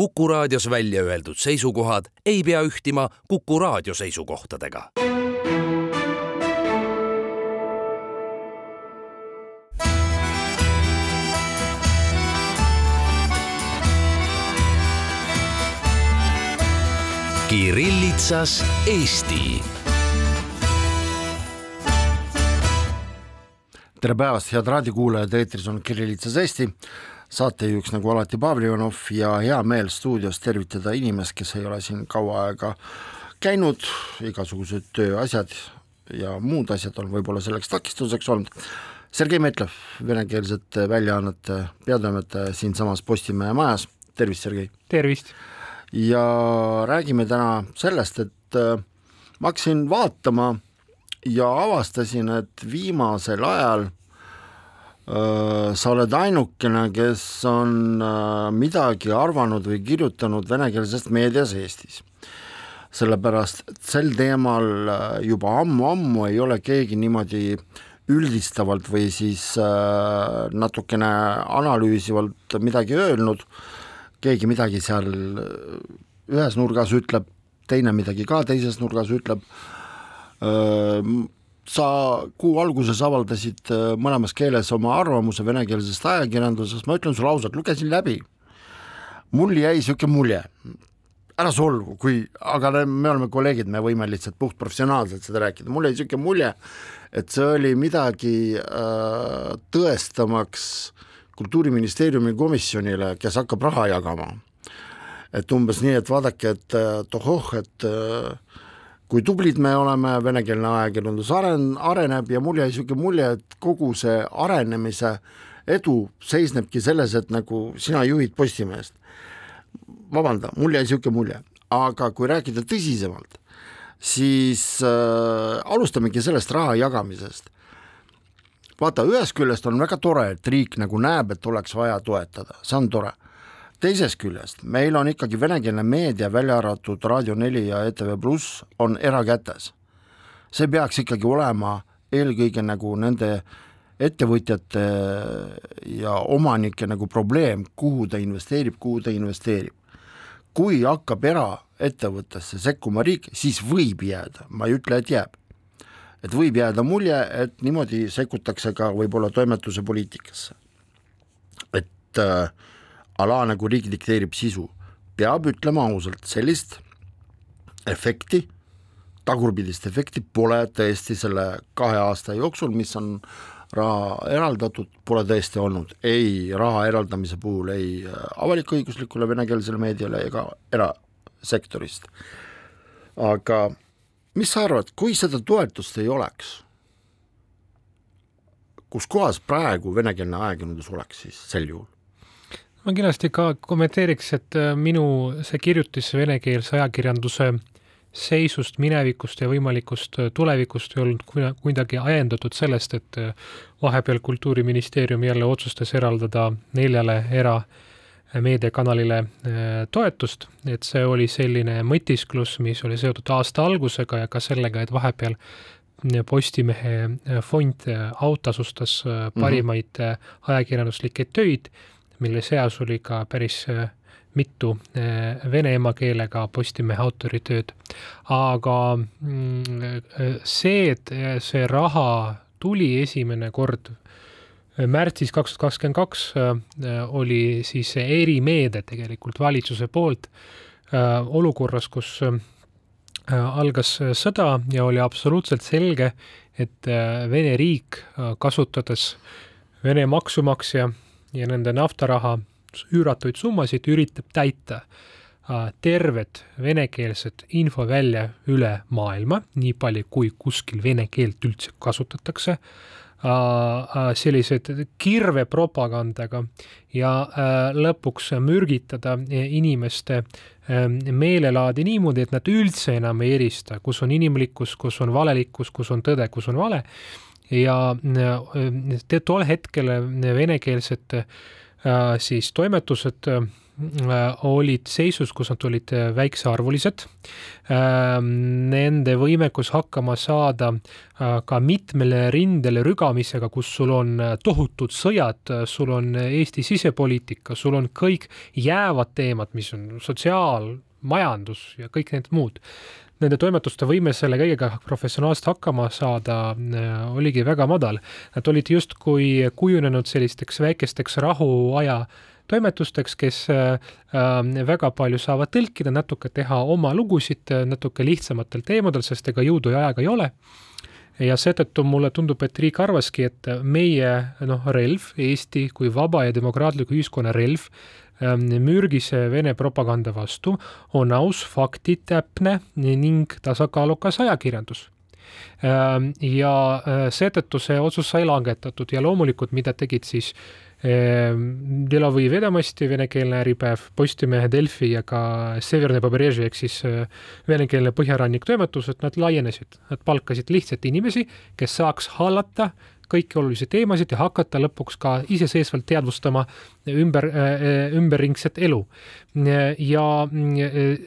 Kuku raadios välja öeldud seisukohad ei pea ühtima Kuku raadio seisukohtadega. Kirillitsas Eesti tere päevast, head raadiokuulajad, eetris on Kirillitsas Eesti, saatejuhiks nagu alati Pavel Ivanov ja hea meel stuudios tervitada inimest, kes ei ole siin kaua aega käinud, igasugused tööasjad ja muud asjad on võib-olla selleks takistuseks olnud. Sergei Metlev, venekeelsete väljaannete peatoimetaja siinsamas Postimehe majas, tervist, Sergei! tervist! ja räägime täna sellest, et äh, ma hakkasin vaatama ja avastasin, et viimasel ajal sa oled ainukene, kes on midagi arvanud või kirjutanud venekeelsest meedias Eestis. sellepärast, et sel teemal juba ammu-ammu ei ole keegi niimoodi üldistavalt või siis natukene analüüsivalt midagi öelnud, keegi midagi seal ühes nurgas ütleb, teine midagi ka teises nurgas ütleb, sa kuu alguses avaldasid mõlemas keeles oma arvamuse venekeelsest ajakirjandusest, ma ütlen sulle ausalt, lugesin läbi. mul jäi niisugune mulje, ära solvu, kui, aga me oleme kolleegid, me võime lihtsalt puhtprofessionaalselt seda rääkida, mul jäi niisugune mulje, et see oli midagi äh, tõestamaks kultuuriministeeriumi komisjonile, kes hakkab raha jagama. et umbes nii, et vaadake, et tohoh, et äh, kui tublid me oleme, venekeelne ajakirjandus aren-, areneb ja mul jäi niisugune mulje, et kogu see arenemise edu seisnebki selles, et nagu sina juhid Postimeest. vabanda, mul jäi niisugune mulje, aga kui rääkida tõsisemalt, siis äh, alustamegi sellest raha jagamisest. vaata, ühest küljest on väga tore, et riik nagu näeb, et oleks vaja toetada, see on tore teisest küljest meil on ikkagi venekeelne meedia, välja arvatud Raadio neli ja ETV Pluss, on erakätes. see peaks ikkagi olema eelkõige nagu nende ettevõtjate ja omanike nagu probleem, kuhu ta investeerib, kuhu ta investeerib. kui hakkab eraettevõttesse sekkuma riik, siis võib jääda, ma ei ütle, et jääb, et võib jääda mulje, et niimoodi sekkutakse ka võib-olla toimetuse poliitikasse. et äh, ala nagu riik dikteerib sisu, peab ütlema ausalt, sellist efekti, tagurpidist efekti pole tõesti selle kahe aasta jooksul, mis on raha eraldatud, pole tõesti olnud ei raha eraldamise puhul ei avalik-õiguslikule venekeelsele meediale ega erasektorist. aga mis sa arvad, kui seda toetust ei oleks, kus kohas praegu venekeelne ajakirjandus oleks siis sel juhul? Ma kindlasti ka kommenteeriks, et äh, minu see kirjutis venekeelse ajakirjanduse seisust, minevikust ja võimalikust äh, tulevikust ei olnud kuidagi ajendatud sellest, et äh, vahepeal Kultuuriministeerium jälle otsustas eraldada neljale era meediakanalile toetust, et see oli selline mõtisklus, mis oli seotud aasta algusega ja ka sellega, et vahepeal Postimehe fond autasustas parimaid mm -hmm. ajakirjanduslikke töid mille seas oli ka päris äh, mitu äh, vene emakeelega Postimehe autoritööd. aga mm, äh, see, et see raha tuli esimene kord märtsis kaks tuhat kakskümmend kaks, oli siis erimeede tegelikult valitsuse poolt olukorras, kus algas sõda ja oli absoluutselt selge, et Vene riik, kasutades Vene maksumaksja ja nende naftaraha üüratuid summasid üritab täita äh, tervet venekeelset infovälja üle maailma, nii palju kui kuskil vene keelt üldse kasutatakse, äh, äh, sellised kirvepropagandaga ja lõpuks mürgitada inimeste meelelaadi niimoodi, et nad üldse enam ei erista, kus on inimlikkus, kus on valelikkus, kus on tõde, kus on vale ja tol hetkel venekeelsed siis toimetused olid seisus, kus nad olid väiksearvulised. Nende võimekus hakkama saada ka mitmele rindele rügamisega, kus sul on tohutud sõjad, sul on Eesti sisepoliitika, sul on kõik jäävad teemad, mis on sotsiaal, majandus ja kõik need muud nende toimetuste võime selle kõigega professionaalselt hakkama saada äh, oligi väga madal. Nad olid justkui kujunenud sellisteks väikesteks rahuaja toimetusteks, kes äh, äh, väga palju saavad tõlkida, natuke teha oma lugusid natuke lihtsamatel teemadel, sest ega jõudu ja aega ei ole ja seetõttu mulle tundub, et riik arvaski, et meie noh, relv, Eesti kui vaba ja demokraatliku ühiskonna relv mürgise Vene propaganda vastu on aus, faktitäpne ning tasakaalukas ajakirjandus. Ähm, ja äh, seetõttu see otsus sai langetatud ja loomulikult, mida tegid siis ähm, Delovi Vedamasti, venekeelne Äripäev, Postimehe, Delfi ja ka Severne Pobreži ehk siis äh, venekeelne Põhjarannik toimetus, et nad laienesid, nad palkasid lihtsalt inimesi, kes saaks hallata kõiki olulisi teemasid ja hakata lõpuks ka iseseisvalt teadvustama ümber, äh, ümberringset elu. ja äh,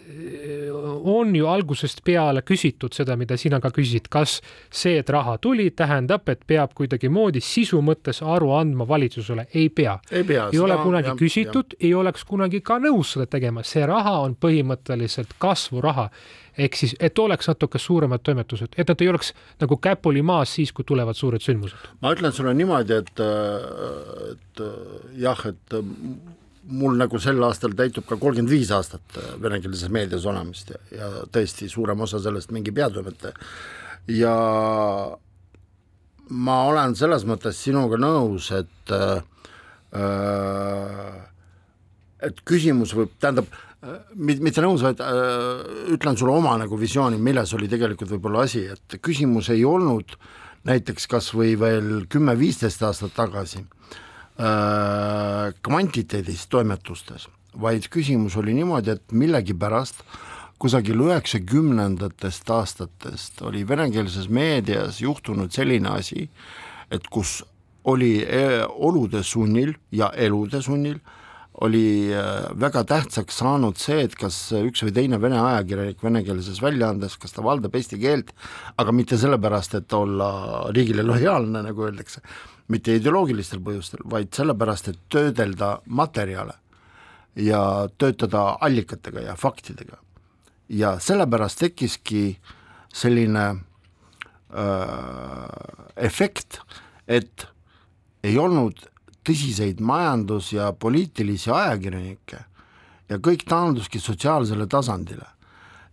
on ju algusest peale küsitud seda, mida sina ka küsisid, kas see, et raha tuli, tähendab, et peab kuidagimoodi sisu mõttes aru andma valitsusele, ei pea. ei, pea, ei ole kunagi ja, küsitud, ei oleks kunagi ka nõus seda tegema, see raha on põhimõtteliselt kasvuraha ehk siis, et oleks natuke suuremad toimetused, et nad ei oleks nagu käpuli maas siis, kui tulevad suured sündmused. ma ütlen sulle niimoodi, et, et jah, et mul nagu sel aastal täitub ka kolmkümmend viis aastat venekeelses meedias olemist ja, ja tõesti suurem osa sellest mingi peatoimetaja ja ma olen selles mõttes sinuga nõus, et äh, et küsimus võib, tähendab mitte nõus, vaid äh, ütlen sulle oma nagu visiooni, milles oli tegelikult võib-olla asi, et küsimus ei olnud näiteks kas või veel kümme-viisteist aastat tagasi äh, kvantiteedis toimetustes, vaid küsimus oli niimoodi, et millegipärast kusagil üheksakümnendatest aastatest oli venekeelses meedias juhtunud selline asi, et kus oli äh, olude sunnil ja elude sunnil äh, oli äh, väga tähtsaks saanud see, et kas üks või teine vene ajakirjanik venekeelses väljaandes, kas ta valdab eesti keelt, aga mitte sellepärast, et olla riigile lojaalne, nagu öeldakse, mitte ideoloogilistel põhjustel, vaid sellepärast, et töödelda materjale ja töötada allikatega ja faktidega. ja sellepärast tekkiski selline äh, efekt, et ei olnud tõsiseid majandus- ja poliitilisi ajakirjanikke ja kõik taanduski sotsiaalsele tasandile.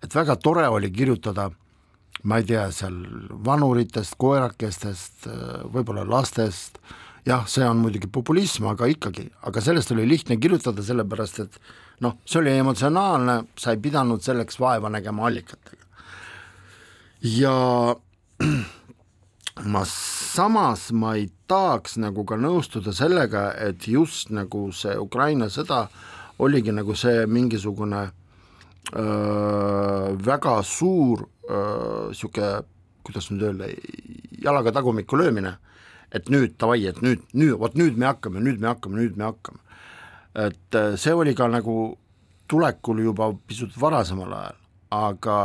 et väga tore oli kirjutada ma ei tea, seal vanuritest, koerakestest, võib-olla lastest, jah, see on muidugi populism, aga ikkagi, aga sellest oli lihtne kirjutada, sellepärast et noh, see oli emotsionaalne, sa ei pidanud selleks vaeva nägema allikatega. ja ma samas ma ei tahaks nagu ka nõustuda sellega, et just nagu see Ukraina sõda oligi nagu see mingisugune öö, väga suur niisugune, kuidas nüüd öelda, jalaga tagumikku löömine, et nüüd davai, et nüüd, nüüd, vot nüüd me hakkame, nüüd me hakkame, nüüd me hakkame. et see oli ka nagu tulekul juba pisut varasemal ajal, aga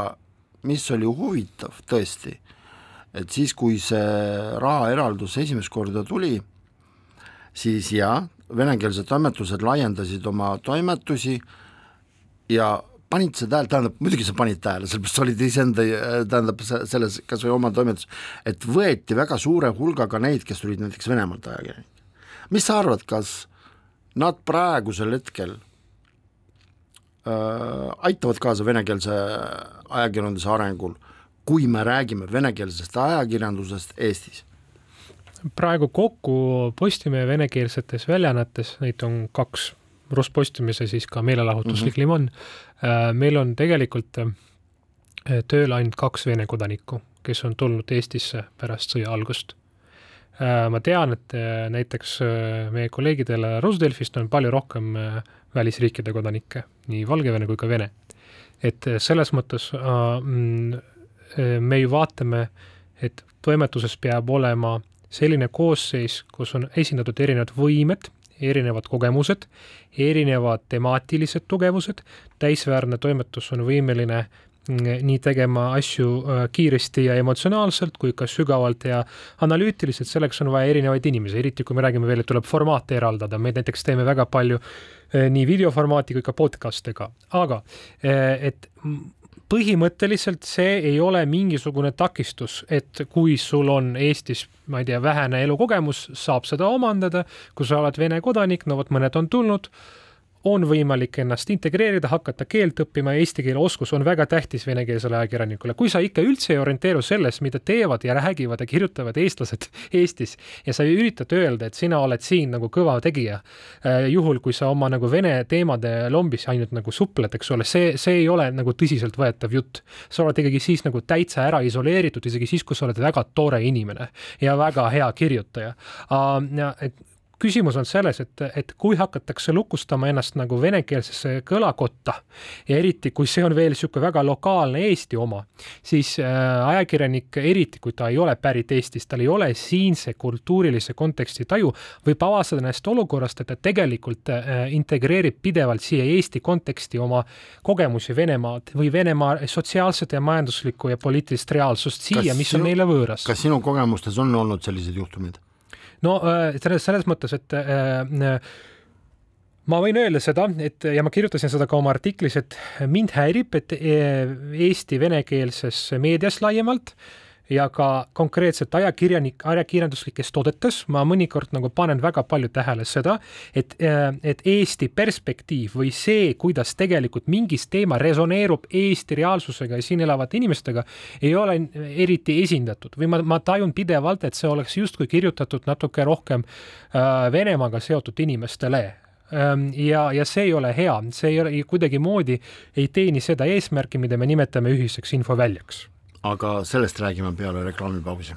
mis oli huvitav tõesti et siis, kui see rahaeraldus esimest korda tuli, siis jaa, venekeelsed toimetused laiendasid oma toimetusi ja panid sa tähele, tähendab muidugi sa panid tähele, sellepärast sa olid iseenda, tähendab selles kas või oma toimetus, et võeti väga suure hulgaga neid, kes tulid näiteks Venemaalt ajakirjanikud. mis sa arvad, kas nad praegusel hetkel äh, aitavad kaasa venekeelse ajakirjanduse arengul kui me räägime venekeelsest ajakirjandusest Eestis? praegu kokku Postimehe venekeelsetes väljaannetes, neid on kaks, Rospostimees ja siis ka meelelahutuslik mm -hmm. Limon. Äh, meil on tegelikult äh, tööl ainult kaks Vene kodanikku, kes on tulnud Eestisse pärast sõja algust. Äh, ma tean, et näiteks meie kolleegidel Rosdelfist on palju rohkem välisriikide kodanikke, nii Valgevene kui ka Vene. et selles mõttes äh, me ju vaatame, et toimetuses peab olema selline koosseis, kus on esindatud erinevad võimed, erinevad kogemused, erinevad temaatilised tugevused, täisväärne toimetus on võimeline mm, nii tegema asju äh, kiiresti ja emotsionaalselt kui ka sügavalt ja analüütiliselt, selleks on vaja erinevaid inimesi, eriti kui me räägime veel, et tuleb formaate eraldada, me näiteks teeme väga palju äh, nii videoformaati kui ka podcast'ega, aga äh, et põhimõtteliselt see ei ole mingisugune takistus, et kui sul on Eestis, ma ei tea, vähene elukogemus, saab seda omandada, kui sa oled Vene kodanik, no vot mõned on tulnud on võimalik ennast integreerida, hakata keelt õppima ja eesti keele oskus on väga tähtis venekeelsele ajakirjanikule. kui sa ikka üldse ei orienteeru selles, mida teevad ja räägivad ja kirjutavad eestlased Eestis ja sa üritad öelda, et sina oled siin nagu kõva tegija, äh, juhul kui sa oma nagu vene teemade lombis ainult nagu supled, eks ole, see, see ei ole nagu tõsiseltvõetav jutt. sa oled ikkagi siis nagu täitsa ära isoleeritud, isegi siis, kui sa oled väga tore inimene ja väga hea kirjutaja. et küsimus on selles, et, et kui hakatakse lukustama ennast nagu venekeelsesse kõlakotta ja eriti, kui see on veel niisugune väga lokaalne Eesti oma, siis äh, ajakirjanik, eriti kui ta ei ole pärit Eestist, tal ei ole siinse kultuurilise konteksti taju, võib avastada ennast olukorrast, et ta tegelikult äh, integreerib pidevalt siia Eesti konteksti oma kogemusi Venemaad või Venemaa sotsiaalset ja majanduslikku ja poliitilist reaalsust siia, mis on neile võõras. kas sinu kogemustes on olnud selliseid juhtumeid? No äh, selles, selles mõttes, et äh, äh, ma võin öelda seda, et ja ma kirjutasin seda ka oma artiklis, et mind häirib, et Eesti venekeelses meedias laiemalt äh, ja ka konkreetselt ajakirjanik, ajakirjanduslikes toodetes ma mõnikord nagu panen väga palju tähele seda, et, äh, et Eesti perspektiiv või see, kuidas tegelikult mingis teema resoneerub Eesti reaalsusega ja siin elavate inimestega, ei ole eriti esindatud. või ma, ma tajun pidevalt, et see oleks justkui kirjutatud natuke rohkem äh, Venemaaga seotud inimestele. Ähm, ja, ja see ei ole hea, see ei ole kuidagimoodi, ei teeni seda eesmärki, mida me nimetame ühiseks infoväljaks aga sellest räägime peale reklaamipausi.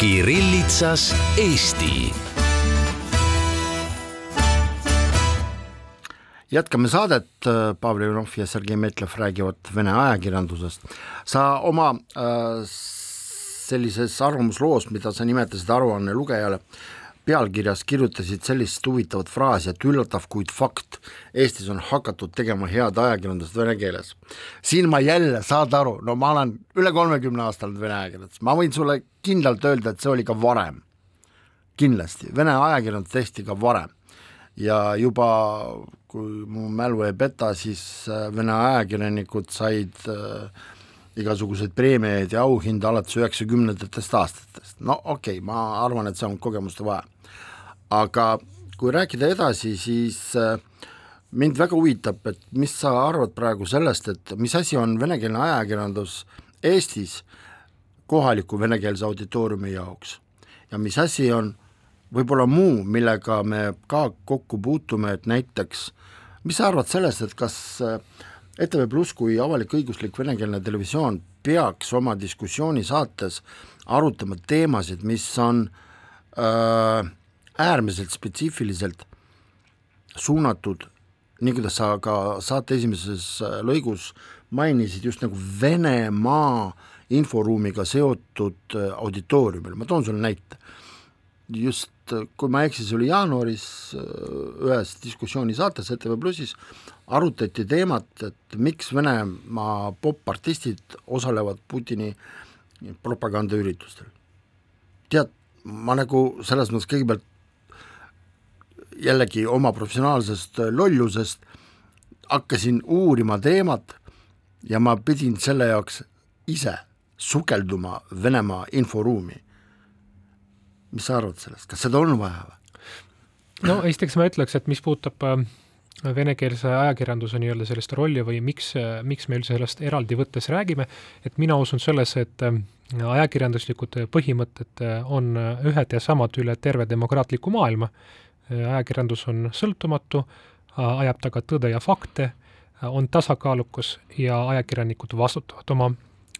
Kirillitsas Eesti. jätkame saadet, Pavel Ivanov ja Sergei Metlev räägivad Vene ajakirjandusest. sa oma äh, sellises arvamusloos, mida sa nimetasid aruanne lugejale, pealkirjas kirjutasid sellist huvitavat fraasi, et üllatav, kuid fakt, Eestis on hakatud tegema head ajakirjandust vene keeles. siin ma jälle, saad aru, no ma olen üle kolmekümne aasta olnud vene ajakirjanduses, ma võin sulle kindlalt öelda, et see oli ka varem. kindlasti, vene ajakirjandust tehti ka varem. Ja juba kui mu mälu ei peta, siis äh, vene ajakirjanikud said äh, igasuguseid preemiaid ja auhinda alates üheksakümnendatest aastatest, no okei okay,, ma arvan, et see on kogemuste vahe aga kui rääkida edasi, siis äh, mind väga huvitab, et mis sa arvad praegu sellest, et mis asi on venekeelne ajakirjandus Eestis kohaliku venekeelse auditooriumi jaoks? Ja mis asi on võib-olla muu, millega me ka kokku puutume, et näiteks mis sa arvad sellest, et kas äh, ETV Pluss kui avalik-õiguslik venekeelne televisioon peaks oma diskussioonisaates arutama teemasid, mis on äh, äärmiselt spetsiifiliselt suunatud, nii kuidas sa ka saate esimeses äh, lõigus mainisid, just nagu Venemaa inforuumiga seotud äh, auditooriumil, ma toon sulle näite. just, äh, kui ma ei eksi, see oli jaanuaris ühes diskussioonisaates ETV Plussis, arutati teemat, et miks Venemaa popartistid osalevad Putini propagandaüritustel. tead, ma nagu selles mõttes kõigepealt jällegi oma professionaalsest lollusest hakkasin uurima teemat ja ma pidin selle jaoks ise sukelduma Venemaa inforuumi. mis sa arvad sellest, kas seda on vaja või? no esiteks ma ütleks, et mis puudutab äh, venekeelse ajakirjanduse nii-öelda sellist rolli või miks, äh, miks me üldse sellest eraldi võttes räägime, et mina usun sellesse, et äh, ajakirjanduslikud põhimõtted on ühed ja samad üle terve demokraatliku maailma ajakirjandus on sõltumatu, ajab taga tõde ja fakte, on tasakaalukas ja ajakirjanikud vastutavad oma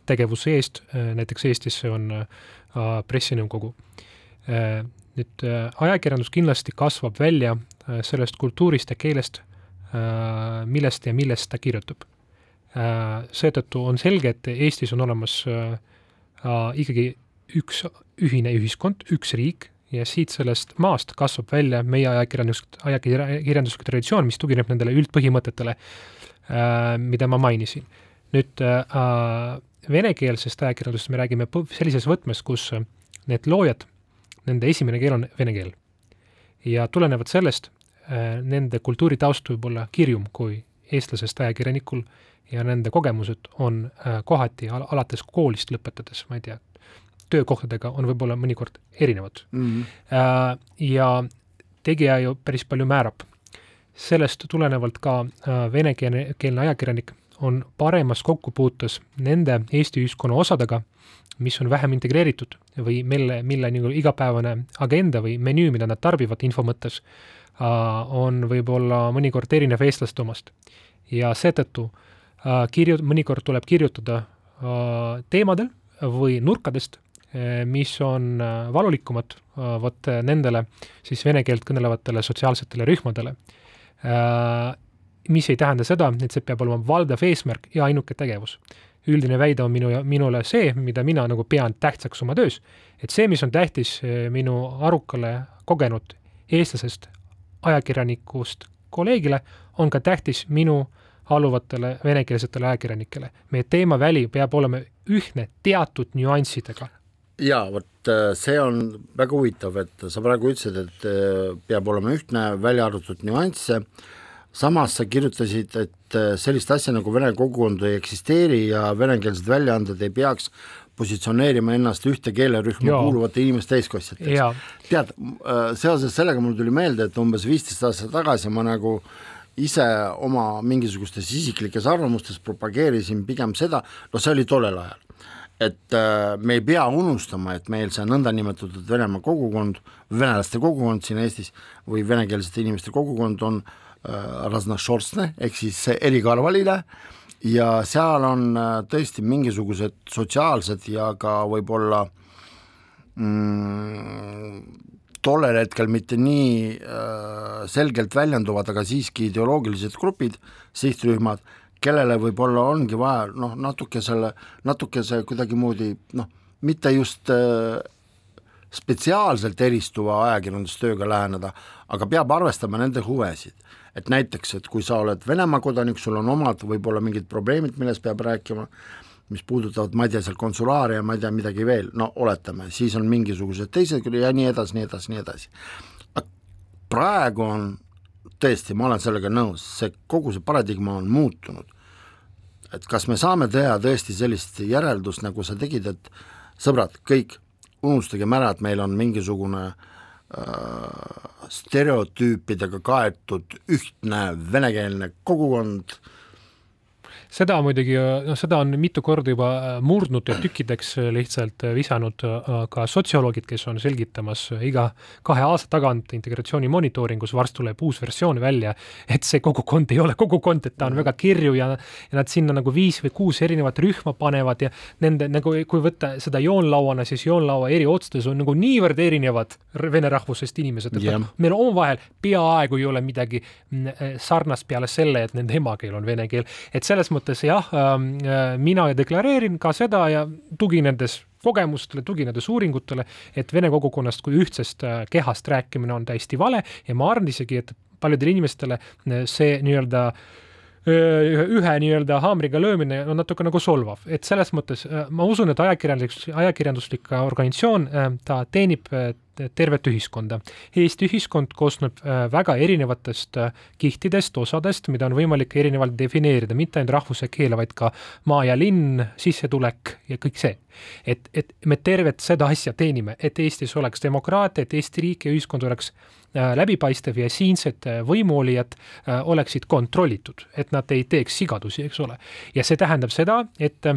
tegevuse eest, näiteks Eestis see on pressinõukogu. nüüd ajakirjandus kindlasti kasvab välja sellest kultuurist ja keelest, millest ja millest ta kirjutab. seetõttu on selge, et Eestis on olemas ikkagi üks ühine ühiskond, üks riik ja siit sellest maast kasvab välja meie ajakirjandus, ajakirjanduslik traditsioon, mis tugineb nendele üldpõhimõtetele, mida ma mainisin. nüüd venekeelsest ajakirjandusest me räägime sellises võtmes, kus need loojad, nende esimene keel on vene keel. ja tulenevalt sellest nende kultuuritaust võib olla kirjum kui eestlasest ajakirjanikul ja nende kogemused on kohati al alates koolist lõpetades, ma ei tea, töökohtadega on võib-olla mõnikord erinevad mm. -hmm. ja tegija ju päris palju määrab. sellest tulenevalt ka venekeelne, keelne ajakirjanik on paremas kokkupuutes nende Eesti ühiskonna osadega, mis on vähem integreeritud või mille, mille nagu igapäevane agenda või menüü, mida nad tarbivad info mõttes, on võib-olla mõnikord erinev eestlaste omast. ja seetõttu kirju-, mõnikord tuleb kirjutada teemadel või nurkadest, mis on eh, valulikumad eh, vot nendele siis vene keelt kõnelevatele sotsiaalsetele rühmadele. mis ei tähenda seda, et see peab olema valdav eesmärk ja ainuke tegevus. üldine väide on minu, minule see, mida mina nagu pean tähtsaks oma töös, et see, mis on tähtis minu arukale kogenud eestlasest ajakirjanikust kolleegile, on ka tähtis minu alluvatele venekeelsetele ajakirjanikele. meie teemaväli peab olema ühtne teatud nüanssidega ja vot äh, see on väga huvitav, et sa praegu ütlesid, et äh, peab olema ühtne, välja arvatud nüansse, samas sa kirjutasid, et äh, sellist asja nagu vene kogukond ei eksisteeri ja venekeelsed väljaanded ei peaks positsioneerima ennast ühte keelerühma Joo. kuuluvate inimeste eestkostjateks. tead, seoses sellega mul tuli meelde, et umbes viisteist aastat tagasi ma nagu ise oma mingisugustes isiklikes arvamustes propageerisin pigem seda, no see oli tollel ajal, et äh, me ei pea unustama, et meil see nõndanimetatud Venemaa kogukond, venelaste kogukond siin Eestis või venekeelsete inimeste kogukond on äh, raznašorstne ehk siis erikarvaline ja seal on äh, tõesti mingisugused sotsiaalsed ja ka võib-olla mm, tollel hetkel mitte nii äh, selgelt väljenduvad, aga siiski ideoloogilised grupid, sihtrühmad, kellele võib-olla ongi vaja noh, natuke selle, natuke see kuidagimoodi noh, mitte just äh, spetsiaalselt eristuva ajakirjandustööga läheneda, aga peab arvestama nende huvesid. et näiteks, et kui sa oled Venemaa kodanik, sul on omad võib-olla mingid probleemid, millest peab rääkima, mis puudutavad, ma ei tea, seal konsulaari ja ma ei tea, midagi veel, no oletame, siis on mingisugused teised ja nii edasi, nii edasi, nii edasi. praegu on tõesti, ma olen sellega nõus, see kogu see paradigma on muutunud. et kas me saame teha tõesti sellist järeldust, nagu sa tegid, et sõbrad, kõik, unustagem ära, et meil on mingisugune äh, stereotüüpidega kaetud ühtne venekeelne kogukond äh,, seda muidugi, noh, seda on mitu korda juba äh, murdnud ja tükkideks äh, lihtsalt äh, visanud ka sotsioloogid, kes on selgitamas iga kahe aasta tagant integratsiooni monitooringus, varsti tuleb uus versioon välja, et see kogukond ei ole kogukond, et ta on väga kirju ja, ja nad sinna nagu viis või kuus erinevat rühma panevad ja nende nagu, kui võtta seda joonlauana, siis joonlaua eri otsades on nagu niivõrd erinevad vene rahvusest inimesed, et yeah. meil omavahel peaaegu ei ole midagi mm, sarnast peale selle, et nende emakeel on vene keel, et selles mõttes mõttes jah, ähm, äh, mina deklareerin ka seda ja tuginedes kogemustele, tuginedes uuringutele, et vene kogukonnast kui ühtsest äh, kehast rääkimine on täiesti vale ja ma arvan isegi, et paljudele inimestele äh, see nii-öelda ühe nii-öelda haamriga löömine on natuke nagu solvav, et selles mõttes ma usun, et ajakirjandus, ajakirjanduslik organisatsioon, ta teenib tervet ühiskonda. Eesti ühiskond koosneb äh, väga erinevatest äh, kihtidest, osadest, mida on võimalik erinevalt defineerida, mitte ainult rahvuse keel, vaid ka maa ja linn, sissetulek ja kõik see. et, et me tervet seda asja teenime, et Eestis oleks demokraatia, et Eesti riik ja ühiskond oleks äh, läbipaistev ja siinsed võimuolijad oleksid kontrollitud, et nad ei teeks sigadusi, eks ole. ja see tähendab seda, et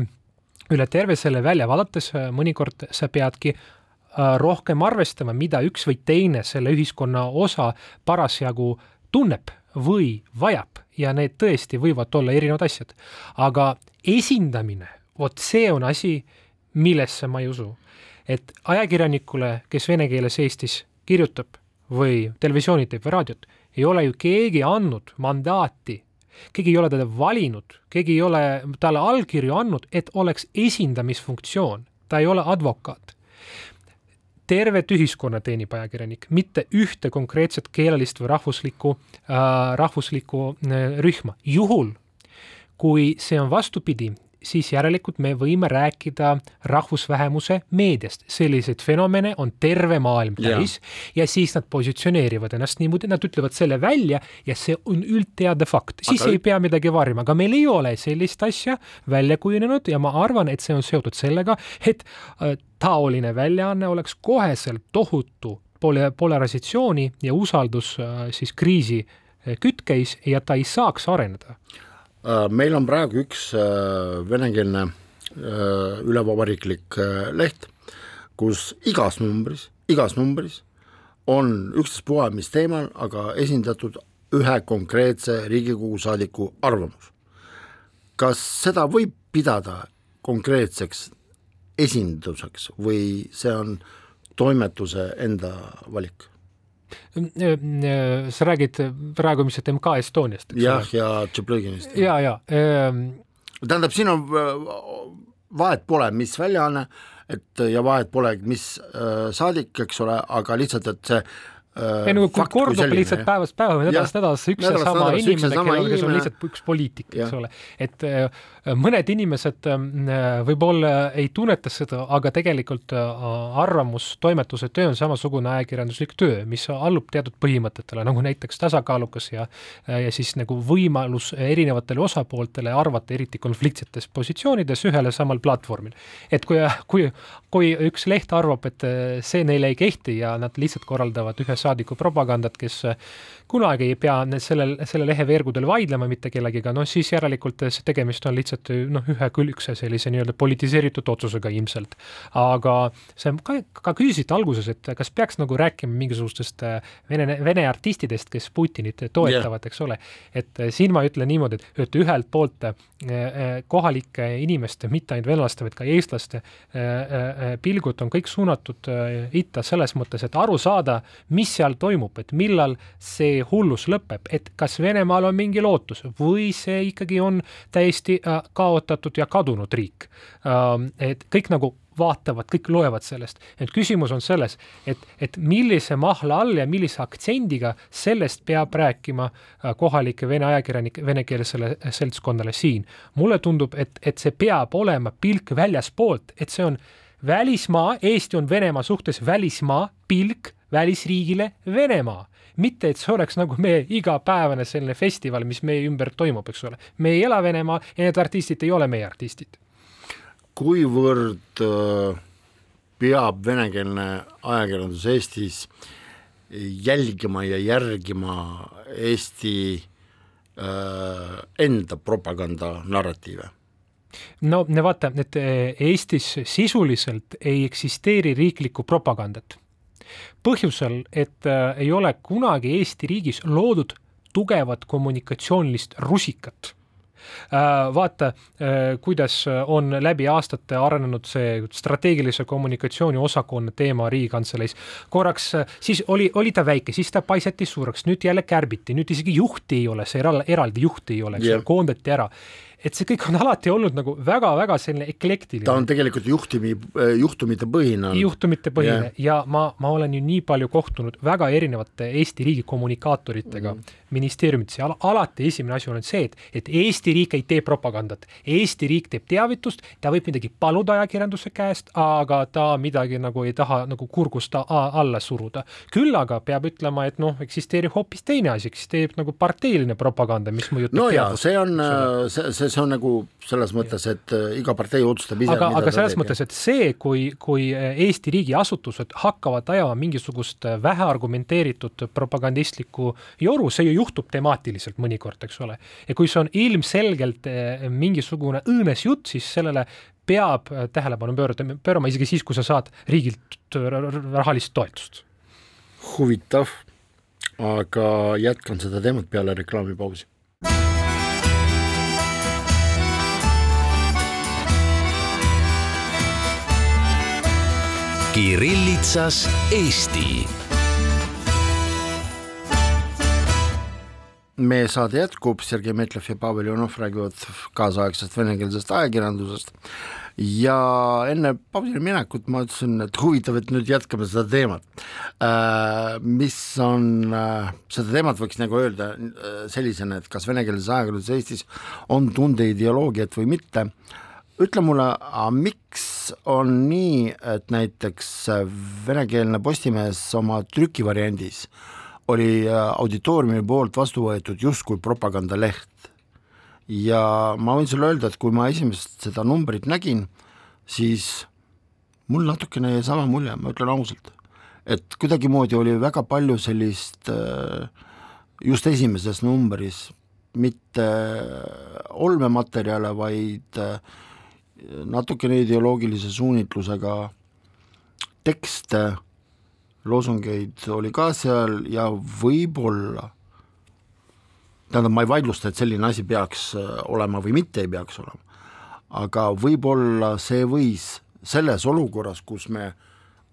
üle terve selle välja vaadates mõnikord sa peadki Äh, rohkem arvestama, mida üks või teine selle ühiskonna osa parasjagu tunneb või vajab ja need tõesti võivad olla erinevad asjad. aga esindamine, vot see on asi, millesse ma ei usu. et ajakirjanikule, kes vene keeles Eestis kirjutab või televisiooni teeb või raadiot, ei ole ju keegi andnud mandaati keegi ei ole teda valinud, keegi ei ole talle allkirju andnud, et oleks esindamisfunktsioon, ta ei ole advokaat tervet ühiskonna teenib ajakirjanik, mitte ühte konkreetset keelelist või rahvuslikku äh,, rahvuslikku äh, rühma. juhul, kui see on vastupidi, siis järelikult me võime rääkida rahvusvähemuse meediast. selliseid fenomene on terve maailm täis ja. ja siis nad positsioneerivad ennast niimoodi, nad ütlevad selle välja ja see on üldteada fakt, siis aga... ei pea midagi varjama, aga meil ei ole sellist asja välja kujunenud ja ma arvan, et see on seotud sellega, et äh, taoline väljaanne oleks koheselt tohutu pole-, polarisatsiooni ja usaldus äh, siis kriisi äh, kütkeis ja ta ei saaks areneda meil on praegu üks äh, venekeelne äh, ülevabariiklik leht, kus igas numbris, igas numbris on ükstaspuha mis teemal, aga esindatud ühe konkreetse Riigikogu saadiku arvamus. kas seda võib pidada konkreetseks esinduseks või see on toimetuse enda valik? Sa räägid praegu ilmselt MK Estoniast, eks jah, ja Tšeplõginist. ja, ja ähm.... tähendab, siin on, vahet pole, mis väljaanne, et ja vahet pole, mis äh, saadik, eks ole, aga lihtsalt, et see Äh, ei no kui kordub lihtsalt päevast päeva või nädalast nädalasse üks ja sama inimene, kellel, kes on lihtsalt üks poliitik, eks ole. et äh, mõned inimesed äh, võib-olla ei tunneta seda, aga tegelikult arvamustoimetuse töö on samasugune ajakirjanduslik töö, mis allub teatud põhimõtetele, nagu näiteks tasakaalukas ja ja siis nagu võimalus erinevatele osapooltele arvata, eriti konfliktsetes positsioonides ühele samal platvormil. et kui, kui, kui üks leht arvab, et see neile ei kehti ja nad lihtsalt korraldavad ühes saadiku propagandat, kes kunagi ei pea sellel, selle lehe veergudel vaidlema mitte kellegiga, noh siis järelikult see tegemist on lihtsalt noh, ühekülgse sellise nii-öelda politiseeritud otsusega ilmselt. aga see ka, ka küsisite alguses, et kas peaks nagu rääkima mingisugustest äh, vene, vene artistidest, kes Putinit toetavad yeah., eks ole. et äh, siin ma ütlen niimoodi, et, et ühelt poolt äh, kohalike inimeste, mitte ainult venelaste, vaid ka eestlaste pilgud on kõik suunatud itta selles mõttes, et aru saada, mis seal toimub, et millal see see hullus lõpeb, et kas Venemaal on mingi lootus või see ikkagi on täiesti äh, kaotatud ja kadunud riik. Ähm, et kõik nagu vaatavad, kõik loevad sellest, et küsimus on selles, et, et millise mahla all ja millise aktsendiga sellest peab rääkima äh, kohalike vene ajakirjanike, venekeelsele seltskonnale siin. mulle tundub, et, et see peab olema pilk väljaspoolt, et see on välismaa, Eesti on Venemaa suhtes välismaa, pilk välisriigile Venemaa mitte et see oleks nagu meie igapäevane selline festival, mis meie ümber toimub, eks ole. me ei ela Venemaal ja need artistid ei ole meie artistid. kuivõrd äh, peab venekeelne ajakirjandus Eestis jälgima ja järgima Eesti äh, enda propaganda narratiive? no vaata, et äh, Eestis sisuliselt ei eksisteeri riiklikku propagandat põhjusel, et äh, ei ole kunagi Eesti riigis loodud tugevat kommunikatsioonilist rusikat. Äh, vaata, äh, kuidas on läbi aastate arenenud see strateegilise kommunikatsiooni osakonna teema Riigikantseleis. korraks siis oli, oli ta väike, siis ta paisati suureks, nüüd jälle kärbiti, nüüd isegi juhti ei ole, see eraldi juhti ei ole, eks ole, koondati ära et see kõik on alati olnud nagu väga-väga selline eklektiline. ta on tegelikult juhtimi, juhtumite põhine. juhtumite põhine yeah. ja ma, ma olen ju nii palju kohtunud väga erinevate Eesti riigi kommunikaatoritega mm. ministeeriumites ja al alati esimene asi on see, et, et Eesti riik ei tee propagandat. Eesti riik teeb teavitust, ta võib midagi paluda ajakirjanduse käest, aga ta midagi nagu ei taha nagu kurgust alla suruda. küll aga peab ütlema, et noh, eksisteerib hoopis teine asi, eksisteerib nagu parteiline propaganda, mis mõjutab no jaa, see on, see, see see on nagu selles mõttes, et äh, iga partei otsustab ise. aga, aga selles teeb, mõttes, et see, kui, kui äh, Eesti riigiasutused hakkavad ajama mingisugust äh, väheargumenteeritud propagandistlikku joru, see ju juhtub temaatiliselt mõnikord, eks ole. ja kui see on ilmselgelt mingisugune õõnes jutt, siis sellele peab tähelepanu pöörata, pöörama isegi siis, kui sa saad riigilt rahalist toetust. huvitav, aga jätkan seda teemat peale reklaamipausi Kirillitsas Eesti. Meie saade jätkub, Sergei Metlev ja Pavel Jonov räägivad kaasaegsest venekeelsest ajakirjandusest. Ja enne pausile minekut ma ütlesin, et huvitav, et nüüd jätkame seda teemat. Äh, mis on, äh, seda teemat võiks nagu öelda äh, sellisena, et kas venekeelses ajakirjanduses Eestis on tundeideoloogiat või mitte, ütle mulle, miks on nii, et näiteks venekeelne Postimees oma trükivariandis oli auditooriumi poolt vastu võetud justkui propagandaleht. Ja ma võin sulle öelda, et kui ma esimest seda numbrit nägin, siis mul natukene jäi sama mulje, ma ütlen ausalt, et kuidagimoodi oli väga palju sellist äh, just esimeses numbris mitte olmematerjale, vaid äh, natukene ideoloogilise suunitlusega tekste, loosungeid oli ka seal ja võib-olla tähendab, ma ei vaidlusta, et selline asi peaks äh, olema või mitte ei peaks olema, aga võib-olla see võis selles olukorras, kus me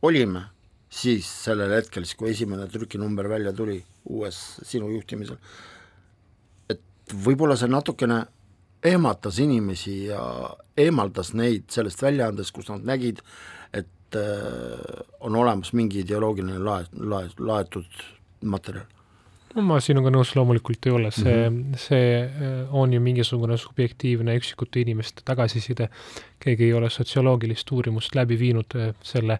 olime siis sellel hetkel, siis kui esimene trükinumber välja tuli uues sinu juhtimisel, et võib-olla see natukene ehmatas inimesi ja eemaldas neid sellest väljaandest, kus nad nägid, et äh, on olemas mingi ideoloogiline lae, lae, laetud materjal no ma sinuga nõus loomulikult ei ole, see mm, -hmm. see äh, on ju mingisugune subjektiivne üksikute inimeste tagasiside. keegi ei ole sotsioloogilist uurimust läbi viinud äh, selle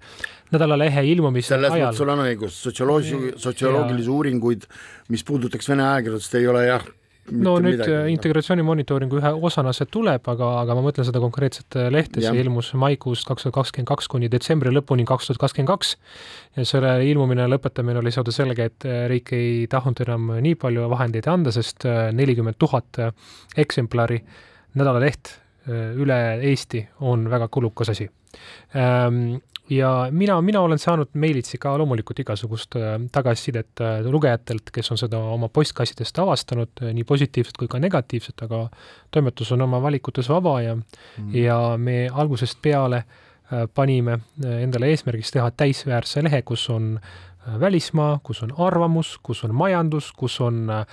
nädalalehe ilmumise selles ajal. sul on õigus, sotsioloogi, sotsioloogilisi uuringuid, mis puudutaks Vene ajakirjandust, ei ole jah no nüüd midagi. Äh, integratsiooni monitooringu ühe osana see tuleb, aga, aga ma mõtlen seda konkreetset äh, lehte, see ilmus maikuust kaks tuhat kakskümmend kaks kuni detsembri lõpuni kaks tuhat kakskümmend kaks. Ja selle ilmumine ja lõpetamine oli seotud sellega, et äh, riik ei tahtnud enam nii palju vahendeid anda, sest nelikümmend tuhat eksemplari nädalaleht üle Eesti on väga kulukas asi. Ehm, ja mina, mina olen saanud meilitsi ka loomulikult igasugust äh, tagasisidet äh, lugejatelt, kes on seda oma postkassidest avastanud, äh, nii positiivset kui ka negatiivset, aga toimetus on oma valikutes vaba ja mm. ja me algusest peale panime endale eesmärgiks teha täisväärse lehe, kus on äh, välismaa, kus on arvamus, kus on majandus, kus on äh,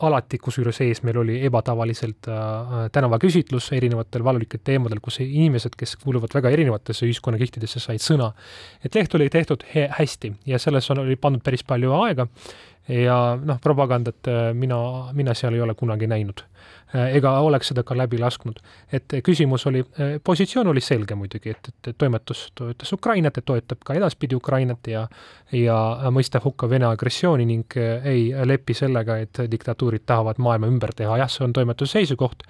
alati, kusjuures ees meil oli ebatavaliselt äh, tänavaküsitlus erinevatel valulikel teemadel, kus inimesed, kes kuuluvad väga erinevatesse ühiskonnakihtidesse, said sõna. et leht oli tehtud hästi ja selles on, oli pandud päris palju aega ja noh, propagandat äh, mina, mina seal ei ole kunagi näinud Äh, ega oleks seda ka läbi lasknud. et küsimus oli, äh, positsioon oli selge muidugi, et, et toimetus toetas Ukrainat ja toetab ka edaspidi Ukrainat ja ja mõistab hukka Vene agressiooni ning äh, ei lepi sellega, et diktatuurid tahavad maailma ümber teha, jah, see on toimetuse seisukoht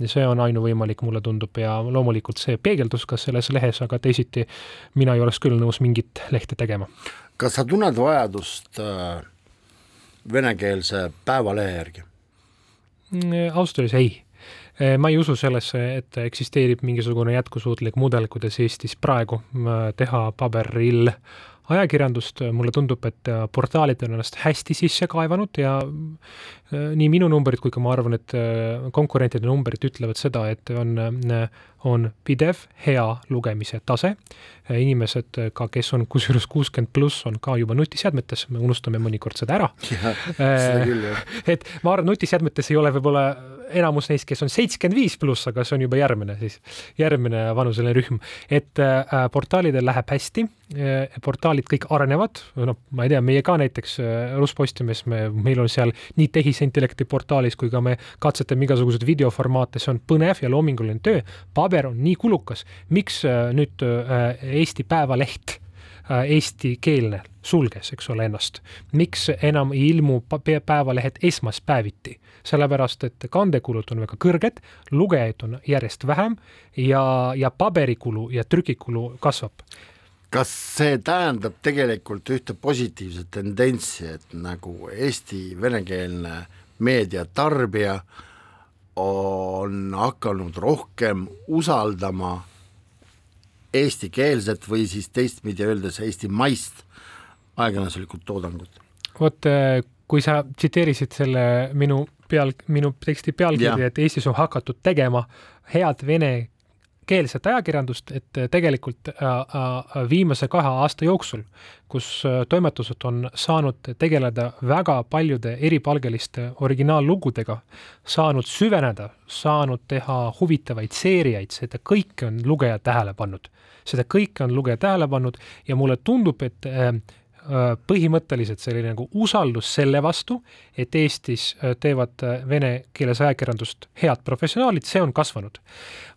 ja see on ainuvõimalik, mulle tundub, ja loomulikult see peegeldus ka selles lehes, aga teisiti mina ei oleks küll nõus mingit lehte tegema. kas sa tunned vajadust äh, venekeelse päevalehe järgi? Mm, ausalt öeldes ei. Eh, ma ei usu sellesse, et eksisteerib mingisugune jätkusuutlik mudel, kuidas Eestis praegu äh, teha paberil ajakirjandust, mulle tundub, et äh, portaalid on ennast hästi sisse kaevanud ja äh, nii minu numbrid kui ka ma arvan, et konkurentide numbrid ütlevad seda, et on, on pidev hea lugemise tase. inimesed ka, kes on kusjuures kuuskümmend pluss, on ka juba nutiseadmetes, me unustame mõnikord seda ära. et ma arvan, nutiseadmetes ei ole võib-olla enamus neist, kes on seitsekümmend viis pluss, aga see on juba järgmine siis, järgmine vanuseline rühm. et äh, portaalidel läheb hästi äh,, portaalid kõik arenevad, noh, ma ei tea, meie ka näiteks äh, Rus Postimees, me, meil on seal nii tehisintellekti portaalis kui ka me katsetame igasuguseid videoformaate, see on põnev ja loominguline töö. paber on nii kulukas, miks äh, nüüd äh, Eesti Päevaleht eestikeelne sulges, eks ole, ennast. miks enam ei ilmu päevalehed esmaspäeviti? sellepärast, et kandekulud on väga kõrged, lugejaid on järjest vähem ja, ja paberikulu ja trükikulu kasvab kas see tähendab tegelikult ühte positiivset tendentsi, et nagu Eesti venekeelne meediatarbija on hakanud rohkem usaldama eestikeelset või siis teistpidi öeldes eestimaist ajakirjanduslikku toodangut. vot äh, kui sa tsiteerisid selle minu peal, minu teksti pealkirja, et Eestis on hakatud tegema head vene keelset ajakirjandust, et tegelikult viimase kahe aasta jooksul, kus toimetused on saanud tegeleda väga paljude eripalgeliste originaallugudega, saanud süveneda, saanud teha huvitavaid seeriaid, seda kõike on lugeja tähele pannud. seda kõike on lugeja tähele pannud ja mulle tundub, et Äh, põhimõtteliselt selline nagu usaldus selle vastu, et Eestis äh, teevad äh, vene keeles ajakirjandust head professionaalid, see on kasvanud.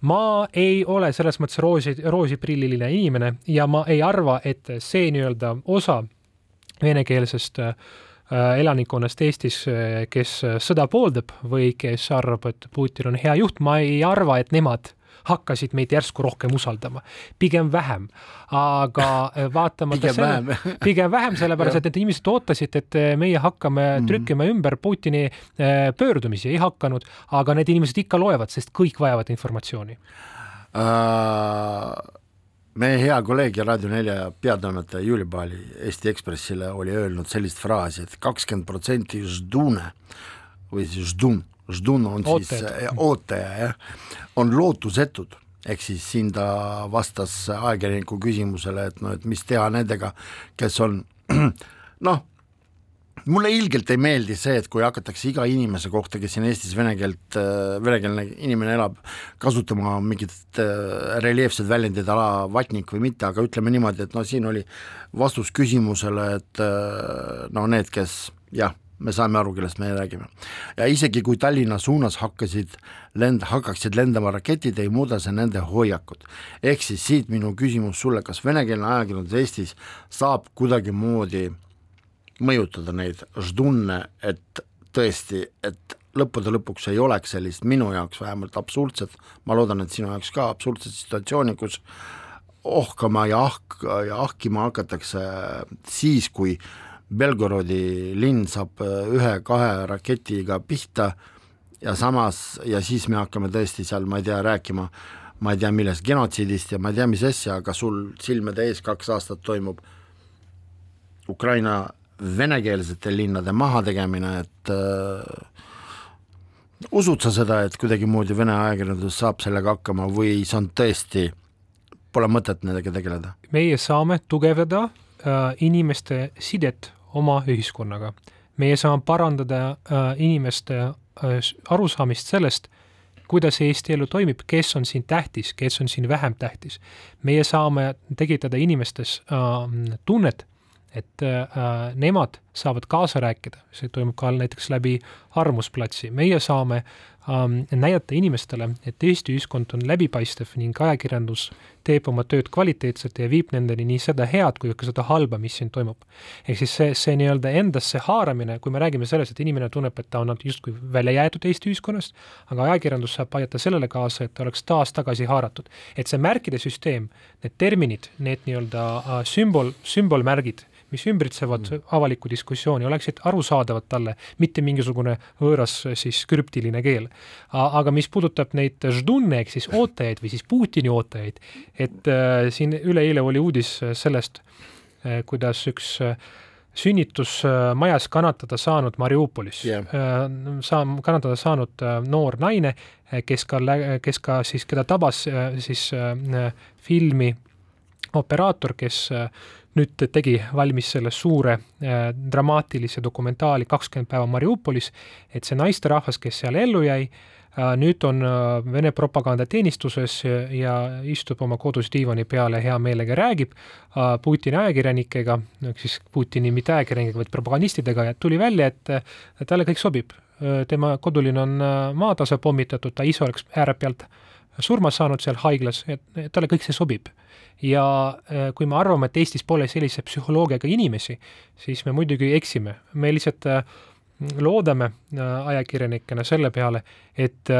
ma ei ole selles mõttes roosi, roosiprilliline inimene ja ma ei arva, et see nii-öelda osa venekeelsest elanikkonnast Eestis, kes sõda pooldab või kes arvab, et Putin on hea juht, ma ei arva, et nemad hakkasid meid järsku rohkem usaldama, pigem vähem. aga äh, vaatamata pigem selle, vähem. pigem vähem, sellepärast et need inimesed ootasid, et äh, meie hakkame mm -hmm. trükkima ümber Putini äh, pöördumisi, ei hakanud, aga need inimesed ikka loevad, sest kõik vajavad informatsiooni uh meie hea kolleeg ja Raadio nelja peatoimetaja Julia Paali Eesti Ekspressile oli öelnud sellist fraasi et, et kakskümmend protsenti ždune või siis ždun ždun on siis ootaja, ootaja jah, on lootusetud, ehk siis siin ta vastas ajakirjaniku küsimusele, et no et mis teha nendega, kes on noh, mulle ilgelt ei meeldi see, et kui hakatakse iga inimese kohta, kes siin Eestis vene keelt, venekeelne inimene elab, kasutama mingit äh, reljeefset väljendit ala vatnik või mitte, aga ütleme niimoodi, et no siin oli vastus küsimusele, et äh, no need, kes jah me saame aru, kellest me räägime. ja isegi kui Tallinna suunas hakkasid lend-, hakkaksid lendama raketid, ei muuda see nende hoiakut. ehk siis siit minu küsimus sulle, kas venekeelne ajakirjandus Eestis saab kuidagimoodi mõjutada neid ždunne, et tõesti, et lõppude lõpuks ei oleks sellist minu jaoks vähemalt absurdset, ma loodan, et sinu jaoks ka absurdset situatsiooni, kus ohkama ja ahk- ja ahkima hakatakse siis, kui Belgorodi linn saab äh, ühe-kahe raketiga pihta ja samas, ja siis me hakkame tõesti seal, ma ei tea, rääkima, ma ei tea, millest, genotsiidist ja ma ei tea, mis asja, aga sul silmade ees kaks aastat toimub Ukraina venekeelsete linnade mahategemine, et äh, usud sa seda, et kuidagimoodi Vene ajakirjandus saab sellega hakkama või see on tõesti, pole mõtet nendega tegeleda? meie saame tugevdada äh, inimeste sidet oma ühiskonnaga. meie saame parandada äh, inimeste äh, arusaamist sellest, kuidas Eesti elu toimib, kes on siin tähtis, kes on siin vähem tähtis. meie saame tekitada inimestes äh, tunnet, et äh, nemad saavad kaasa rääkida, see toimub ka näiteks läbi Arvamusplatsi, meie saame näidata inimestele, et Eesti ühiskond on läbipaistev ning ajakirjandus teeb oma tööd kvaliteetselt ja viib nendeni nii seda head kui ka seda halba, mis siin toimub. ehk siis see, see nii-öelda endasse haaramine, kui me räägime sellest, et inimene tunneb, et ta on justkui välja jäetud Eesti ühiskonnast, aga ajakirjandus saab aidata sellele kaasa, et ta oleks taas tagasi haaratud. et see märkide süsteem, need terminid, need nii-öelda äh, sümbol, sümbolmärgid, mis ümbritsevad mm. avalikku diskussiooni, oleksid arusaadavad talle, mitte mingisugune võõras siis krüptiline keel. aga mis puudutab neid ždunne ehk siis ootajaid või siis Putini ootajaid, et äh, siin üleeile oli uudis sellest äh,, kuidas üks äh, sünnitusmajas kannatada saanud Mariupolis yeah., äh, saa-, kannatada saanud äh, noor naine, kes ka, kes ka siis, keda tabas äh, siis filmi operaator, kes nüüd tegi valmis selle suure äh, dramaatilise dokumentaali Kakskümmend päeva Mariupolis, et see naisterahvas, kes seal ellu jäi äh,, nüüd on äh, Vene propagandateenistuses ja istub oma kodus diivani peal ja hea meelega räägib äh, Putini ajakirjanikega, siis Putini mitte ajakirjanikega, vaid propagandistidega ja tuli välja, et äh, talle kõik sobib. Äh, tema kodulinn on maatasa pommitatud, ta ise oleks äärepealt surma saanud seal haiglas, et talle kõik see sobib ja äh, kui me arvame, et Eestis pole sellise psühholoogiaga inimesi, siis me muidugi eksime, me lihtsalt äh, loodame äh, ajakirjanikena selle peale, et,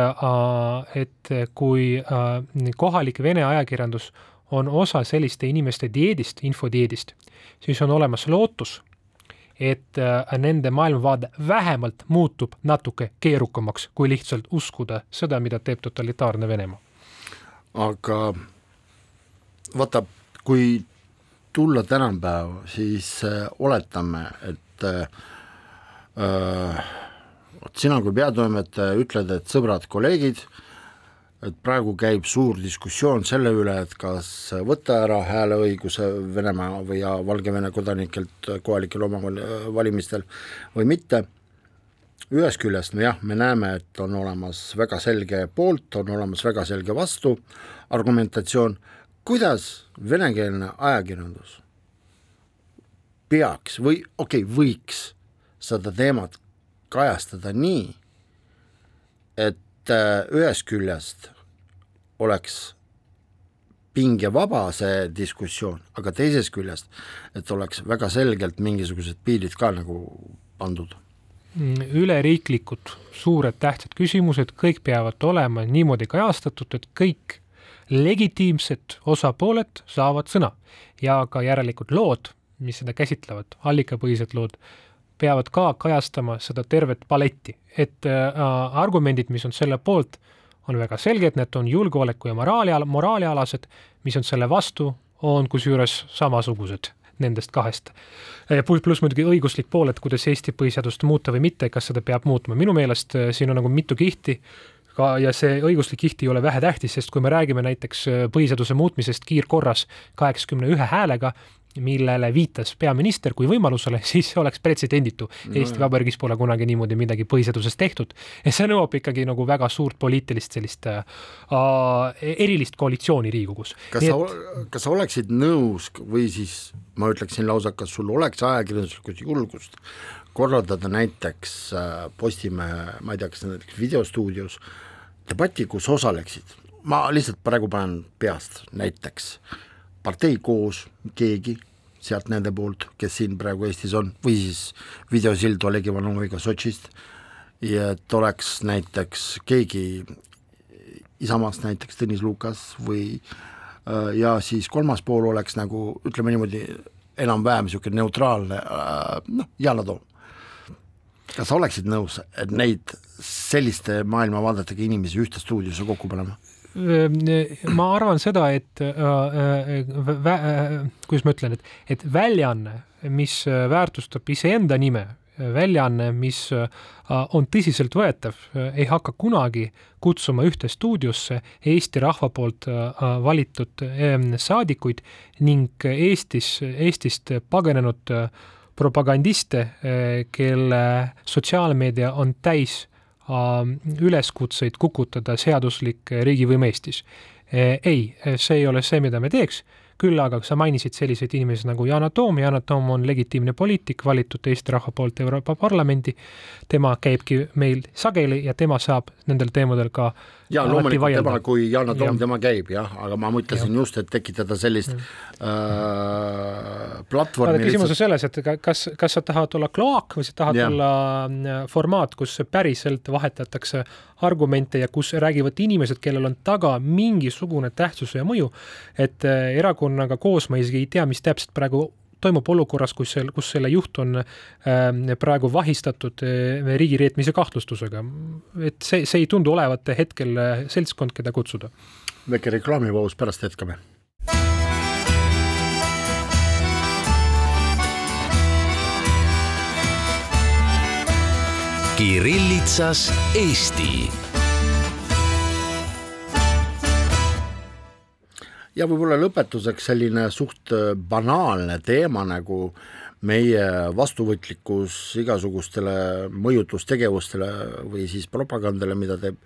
et kui kohalik vene ajakirjandus on osa selliste inimeste dieedist, infodieedist, siis on olemas lootus, et nende maailmavaade vähemalt muutub natuke keerukamaks, kui lihtsalt uskuda seda, mida teeb totalitaarne Venemaa. Aga vaata, kui tulla tänapäeva, siis äh, oletame, et äh, äh, vot sina kui peatoimetaja ütled, et sõbrad, kolleegid, et praegu käib suur diskussioon selle üle, et kas võtta ära hääleõiguse Venemaa või ja Valgevene kodanikelt kohalikel omavalimistel või mitte, ühest küljest me jah, me näeme, et on olemas väga selge poolt, on olemas väga selge vastu argumentatsioon, kuidas venekeelne ajakirjandus peaks või okei okay,, võiks seda teemat kajastada nii, et äh, ühest küljest oleks pingevaba see diskussioon, aga teisest küljest, et oleks väga selgelt mingisugused piirid ka nagu pandud üleriiklikud suured tähtsad küsimused, kõik peavad olema niimoodi kajastatud, et kõik legitiimsed osapooled saavad sõna ja ka järelikult lood, mis seda käsitlevad, allikapõhised lood, peavad ka kajastama seda tervet paletti, et äh, argumendid, mis on selle poolt, on väga selged, need on julgeoleku ja moraali, moraalialased, mis on selle vastu, on kusjuures samasugused nendest kahest. pluss muidugi õiguslik pool, et kuidas Eesti põhiseadust muuta või mitte, kas seda peab muutma, minu meelest äh, siin on nagu mitu kihti ka ja see õiguslik kiht ei ole vähetähtis, sest kui me räägime näiteks äh, põhiseaduse muutmisest kiirkorras kaheksakümne ühe häälega, millele viitas peaminister kui võimalusele, siis see oleks pretsedenditu no,. Eesti Vabariigis pole kunagi niimoodi midagi põhiseaduses tehtud ja see nõuab ikkagi nagu väga suurt poliitilist sellist äh, erilist koalitsiooni Riigikogus. kas Nii sa et..., kas sa oleksid nõus või siis ma ütleksin lausa, kas sul oleks ajakirjanduslikku julgust korraldada näiteks äh, Postimehe, ma ei tea, kas näiteks videostuudios debatti, kus osaleksid, ma lihtsalt praegu panen peast näiteks partei koos, keegi sealt nende poolt, kes siin praegu Eestis on, või siis videosild Oleg Ivanoviga Sotšist, ja et oleks näiteks keegi Isamaast näiteks Tõnis Lukas või äh, ja siis kolmas pool oleks nagu ütleme niimoodi, enam-vähem niisugune neutraalne äh, noh, Yana Toom. kas sa oleksid nõus, et neid selliste maailmavaadetega inimesi ühte stuudiosse kokku panema? Ma arvan seda, et äh, kuidas ma ütlen, et, et väljaanne, mis väärtustab iseenda nime, väljaanne, mis on tõsiseltvõetav, ei hakka kunagi kutsuma ühte stuudiosse Eesti rahva poolt valitud saadikuid ning Eestis, Eestist pagenenud propagandiste, kelle sotsiaalmeedia on täis üleskutseid kukutada seaduslik riigivõim Eestis. Äh, ei, see ei ole see, mida me teeks küll aga sa mainisid selliseid inimesi nagu Yana Toom, Yana Toom on legitiimne poliitik, valitud Eesti rahva poolt Euroopa Parlamendi, tema käibki meil sageli ja tema saab nendel teemadel ka jaa, loomulikult tema, kui Yana Toom ja., tema käib jah, aga ma mõtlesin ja. just, et tekitada sellist äh, platvormi küsimus on selles, et kas, kas sa tahad olla kloak või sa tahad ja. olla äh, formaat, kus päriselt vahetatakse argumente ja kus räägivad inimesed, kellel on taga mingisugune tähtsus ja mõju, et äh, erakonnaga koos ma isegi ei tea, mis täpselt praegu toimub olukorras, kus seal, kus selle juht on äh, praegu vahistatud äh, riigireetmise kahtlustusega. et see, see ei tundu olevat hetkel äh, seltskond, keda kutsuda. väike reklaamipaus, pärast jätkame Kirillitsas Eesti. Ja võib-olla lõpetuseks selline suht äh, banaalne teema nagu meie vastuvõtlikkus igasugustele mõjutustegevustele või siis propagandale, mida teeb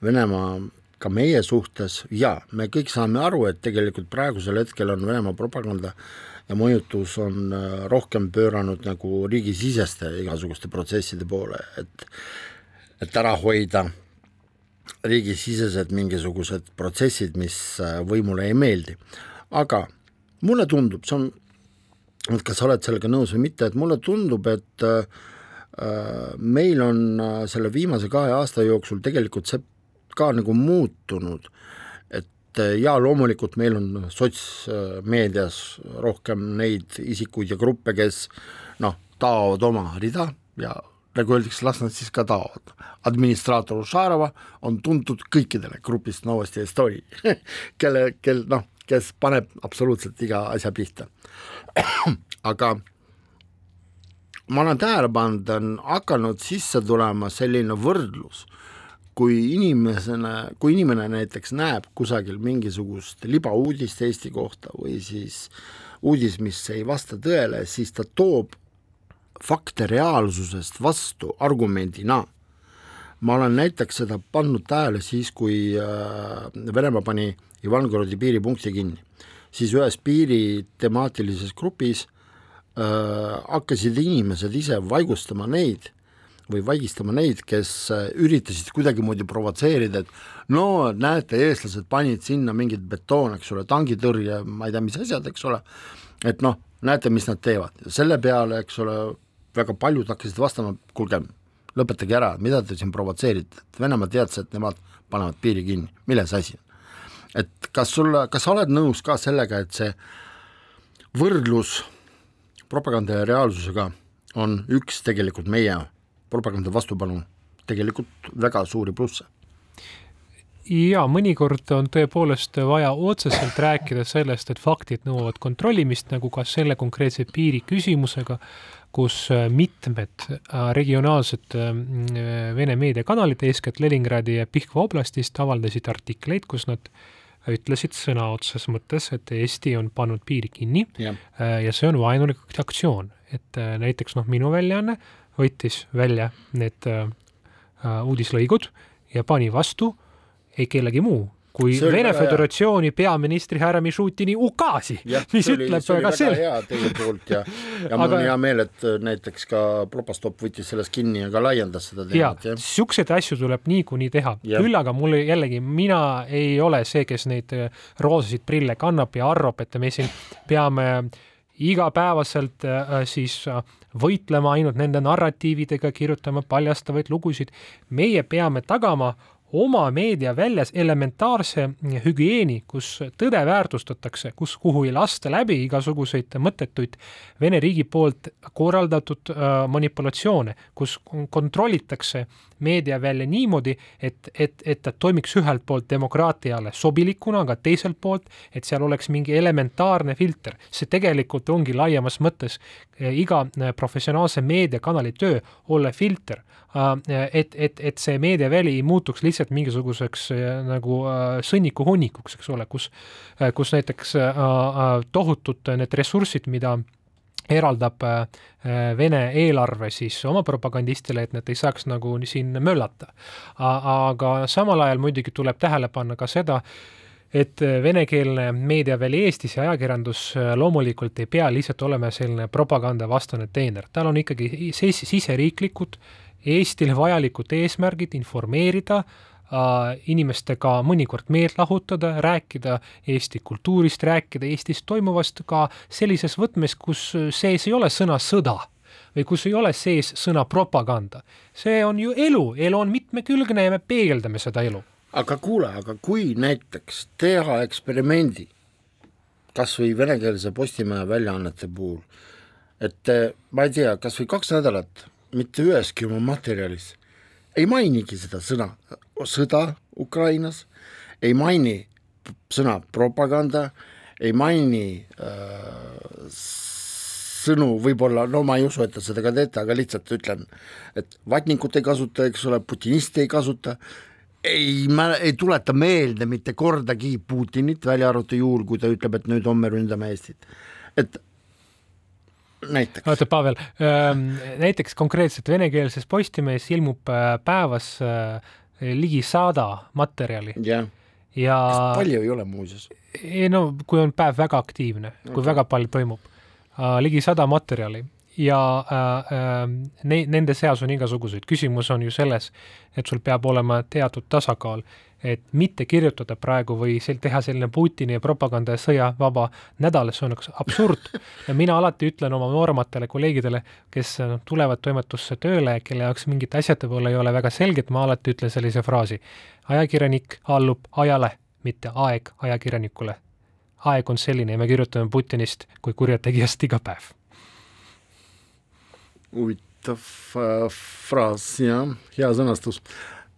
Venemaa ka meie suhtes. Ja me kõik saame aru, et tegelikult praegusel hetkel on Venemaa propaganda ja mõjutus on äh, rohkem pööranud nagu riigisiseste igasuguste protsesside poole, et et ära hoida riigisisesed mingisugused protsessid, mis äh, võimule ei meeldi. aga mulle tundub, see on, et kas sa oled sellega nõus või mitte, et mulle tundub, et äh, meil on äh, selle viimase kahe aasta jooksul tegelikult see ka nagu muutunud et jaa, loomulikult meil on sotsmeedias rohkem neid isikuid ja gruppe, kes noh, taovad oma rida ja nagu öeldakse, las nad siis ka taovad. administraator Ušarova on tuntud kõikidele grupist Novosti Estonia kelle, kel noh, kes paneb absoluutselt iga asja pihta. aga ma olen tähele pannud, on hakanud sisse tulema selline võrdlus, kui inimesena, kui inimene näiteks näeb kusagil mingisugust libauudist Eesti kohta või siis uudis, mis ei vasta tõele, siis ta toob fakte reaalsusest vastu argumendina. ma olen näiteks seda pannud tähele siis, kui äh, Venemaa pani Ivangorodi piiripunkti kinni, siis ühes piiri temaatilises grupis äh, hakkasid inimesed ise vaigustama neid või vaigistama neid, kes äh, üritasid kuidagimoodi provotseerida, et no näete, eestlased panid sinna mingit betoon, eks ole, tangitõrje, ma ei tea, mis asjad, eks ole, et noh, näete, mis nad teevad. Selle peale, eks ole, väga paljud hakkasid vastama, kuulge, lõpetage ära, mida te siin provotseerite, et Venemaa teadis, et nemad panevad piiri kinni, milles asi on? et kas sulle, kas sa oled nõus ka sellega, et see võrdlus propaganda ja reaalsusega on üks tegelikult meie propaganda vastupanu tegelikult väga suuri plusse. ja mõnikord on tõepoolest vaja otseselt rääkida sellest, et faktid nõuavad kontrollimist, nagu ka selle konkreetse piiri küsimusega, kus mitmed äh, regionaalsed äh, Vene meediakanalid, eeskätt Leningradi ja Pihkva oblastist, avaldasid artikleid, kus nad ütlesid sõna otseses mõttes, et Eesti on pannud piiri kinni ja, äh, ja see on vaenulik aktsioon, et näiteks noh, minu väljaanne võttis välja need äh, äh, uudislõigud ja pani vastu ei kellegi muu kui Vene Föderatsiooni peaministri härra Mišutini ukaasi, mis oli, ütleb ka selle. hea teie poolt ja, ja mul Aga... on hea meel, et äh, näiteks ka Propastop võttis sellest kinni ja ka laiendas seda teemat. ja, siukseid asju tuleb niikuinii teha, küll aga mul jällegi, mina ei ole see, kes neid äh, roosasid prille kannab ja arvab, et me siin peame igapäevaselt äh, siis äh, võitlema ainult nende narratiividega, kirjutama paljastavaid lugusid. meie peame tagama oma meediaväljas elementaarse hügieeni, kus tõde väärtustatakse, kus, kuhu ei lasta läbi igasuguseid mõttetuid Vene riigi poolt korraldatud äh, manipulatsioone, kus kontrollitakse meediavälja niimoodi, et, et, et ta toimiks ühelt poolt demokraatiale sobilikuna, aga teiselt poolt, et seal oleks mingi elementaarne filter. see tegelikult ongi laiemas mõttes eh, iga eh, professionaalse meediakanali töö, olla filter, äh, et, et, et see meediaväli ei muutuks lihtsalt mingisuguseks eh, nagu äh, sõnniku hunnikuks, eks ole, kus, kus näiteks tohutud need ressursid, mida eraldab äh, Vene eelarve siis oma propagandistile, et nad ei saaks nagu siin möllata. aga samal ajal muidugi tuleb tähele panna ka seda, et venekeelne meediaväli Eestis ja ajakirjandus äh, loomulikult ei pea lihtsalt olema selline propagandavastane teener, tal on ikkagi siseriiklikud Eestile vajalikud eesmärgid informeerida äh, inimestega mõnikord meelt lahutada, rääkida Eesti kultuurist, rääkida Eestis toimuvast ka sellises võtmes, kus sees ei ole sõna sõda või kus ei ole sees sõna propaganda. see on ju elu, elu on mitmekülgne ja me peegeldame seda elu. aga kuule, aga kui näiteks teha eksperimendi, kas või venekeelse Postimehe väljaannete puhul, et ma ei tea, kas või kaks nädalat mitte üheski oma materjalis ei mainigi seda sõna sõda Ukrainas, ei maini sõna propaganda, ei maini äh, sõnu võib-olla, no ma ei usu, et te seda ka teete, aga lihtsalt ütlen, et vatnikut ei kasuta, eks ole, putinisti ei kasuta, ei, ma ei tuleta meelde mitte kordagi Putinit, välja arvatud juhul, kui ta ütleb, et nüüd homme ründame Eestit. et näiteks. oota, Pavel, näiteks konkreetselt venekeelses Postimehes ilmub äh, päevas äh, ligi sada materjali. jah ja palju ei ole muuseas? ei no kui on päev väga aktiivne okay., kui väga palju toimub uh,, ligi sada materjali ja uh, uh, ne-, nende seas on igasuguseid, küsimus on ju selles, et sul peab olema teatud tasakaal et mitte kirjutada praegu või sel-, teha selline Putini propaganda ja sõja vaba nädal, see on üks absurd. ja mina alati ütlen oma noorematele kolleegidele, kes noh, tulevad toimetusse tööle, kelle jaoks mingid asjad võib-olla ei ole väga selged, ma alati ütlen sellise fraasi. ajakirjanik allub ajale, mitte aeg ajakirjanikule. aeg on selline ja me kirjutame Putinist kui kurjategijast iga päev. huvitav äh, fraas, jah, hea sõnastus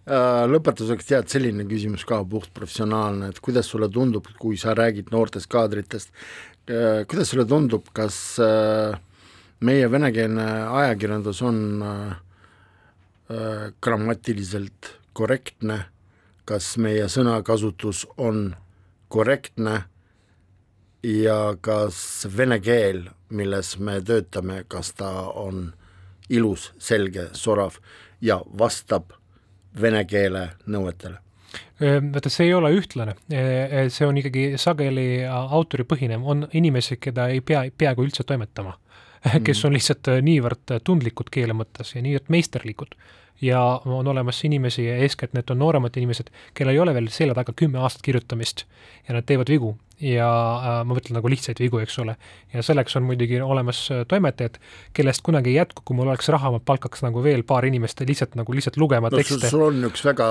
lõpetuseks tead selline küsimus ka puhtprofessionaalne, et kuidas sulle tundub, kui sa räägid noortest kaadritest, äh, kuidas sulle tundub, kas äh, meie venekeelne ajakirjandus on grammatiliselt korrektne, kas meie sõnakasutus on korrektne? Ja kas vene keel, milles me töötame, kas ta on ilus, selge, sorav ja vastab vene keele nõuetele? Vaata, see ei ole ühtlane, see on ikkagi sageli autoripõhine, on inimesi, keda ei pea peaaegu üldse toimetama. Kes mm. on lihtsalt niivõrd tundlikud keele mõttes ja niivõrd meisterlikud ja on olemas inimesi ja eeskätt need on nooremad inimesed, kellel ei ole veel selja taga kümme aastat kirjutamist ja nad teevad vigu ja äh, ma mõtlen nagu lihtsaid vigu, eks ole. ja selleks on muidugi olemas äh, toimetajad, kellest kunagi ei jätku, kui mul oleks raha, ma palkaks nagu veel paar inimest lihtsalt nagu lihtsalt lugema no, tekste. sul on üks väga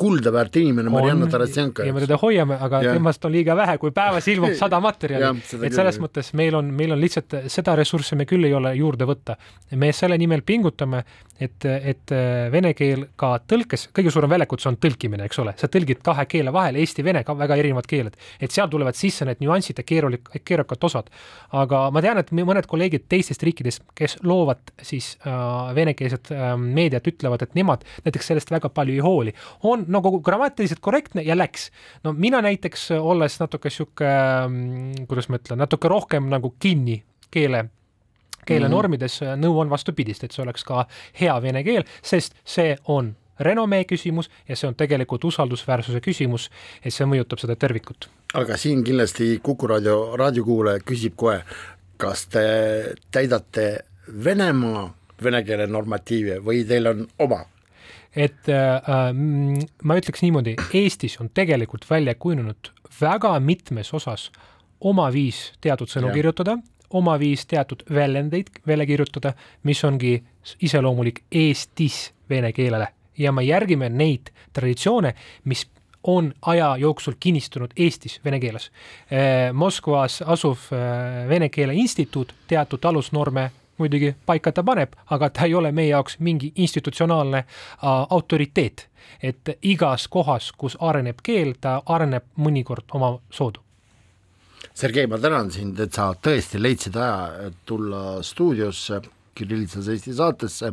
kulda väärt inimene, Marianna Tarassenko. ja me teda hoiame, aga ja. temast on liiga vähe, kui päevas ilmub sada materjali. et selles küll. mõttes meil on, meil on lihtsalt seda ressurssi me küll ei ole juurde võtta. me selle nimel pingutame, et, et vene keel ka tõlkes, kõige suurem väljakutse on tõlkimine, eks ole, sa tõlgid kahe keele vahel, eesti-vene, ka väga erinevad keeled. et seal tulevad sisse need nüansid ja keerulik, keerukad osad. aga ma tean, et mõned kolleegid teistest riikidest, kes loovad siis äh, venekeelset äh, meediat, ütlevad, et nemad näiteks sellest väga palju ei hooli. on nagu grammatiliselt korrektne ja läks. no mina näiteks, olles natuke sihuke, mm, kuidas ma ütlen, natuke rohkem nagu kinni keele keelenormides mm -hmm. nõu on vastupidist, et see oleks ka hea vene keel, sest see on renomee küsimus ja see on tegelikult usaldusväärsuse küsimus, et see mõjutab seda tervikut. aga siin kindlasti Kuku raadio raadiokuulaja küsib kohe, kas te täidate Venemaa vene keele normatiive või teil on oma et äh, ma ütleks niimoodi, Eestis on tegelikult välja kujunenud väga mitmes osas oma viis teatud sõnu ja. kirjutada, oma viis teatud väljendeid välja kirjutada, mis ongi iseloomulik Eestis vene keelele ja me järgime neid traditsioone, mis on aja jooksul kinnistunud Eestis vene keeles. Moskvas asuv Vene Keele Instituut teatud alusnorme muidugi paika ta paneb, aga ta ei ole meie jaoks mingi institutsionaalne autoriteet. et igas kohas, kus areneb keel, ta areneb mõnikord oma soodu. Sergei, ma tänan sind, et sa tõesti leidsid aja, et tulla stuudiosse Kirillitsas Eesti saatesse,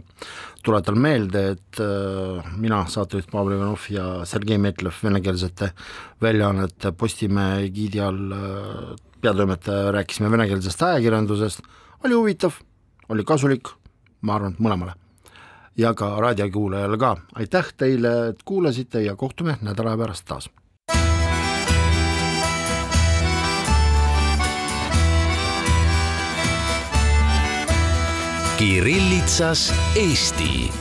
tuletan meelde, et äh, mina, saatejuht Pavel Ivanov ja Sergei Metlev venekeelsete väljaannete Postimehe egiidi all äh, peatoimetaja, rääkisime venekeelsest ajakirjandusest, oli huvitav, oli kasulik, ma arvan, et mõlemale. ja ka raadiokuulajale ka, aitäh teile, et kuulasite ja kohtume nädala pärast taas. Kirillitsas Eesti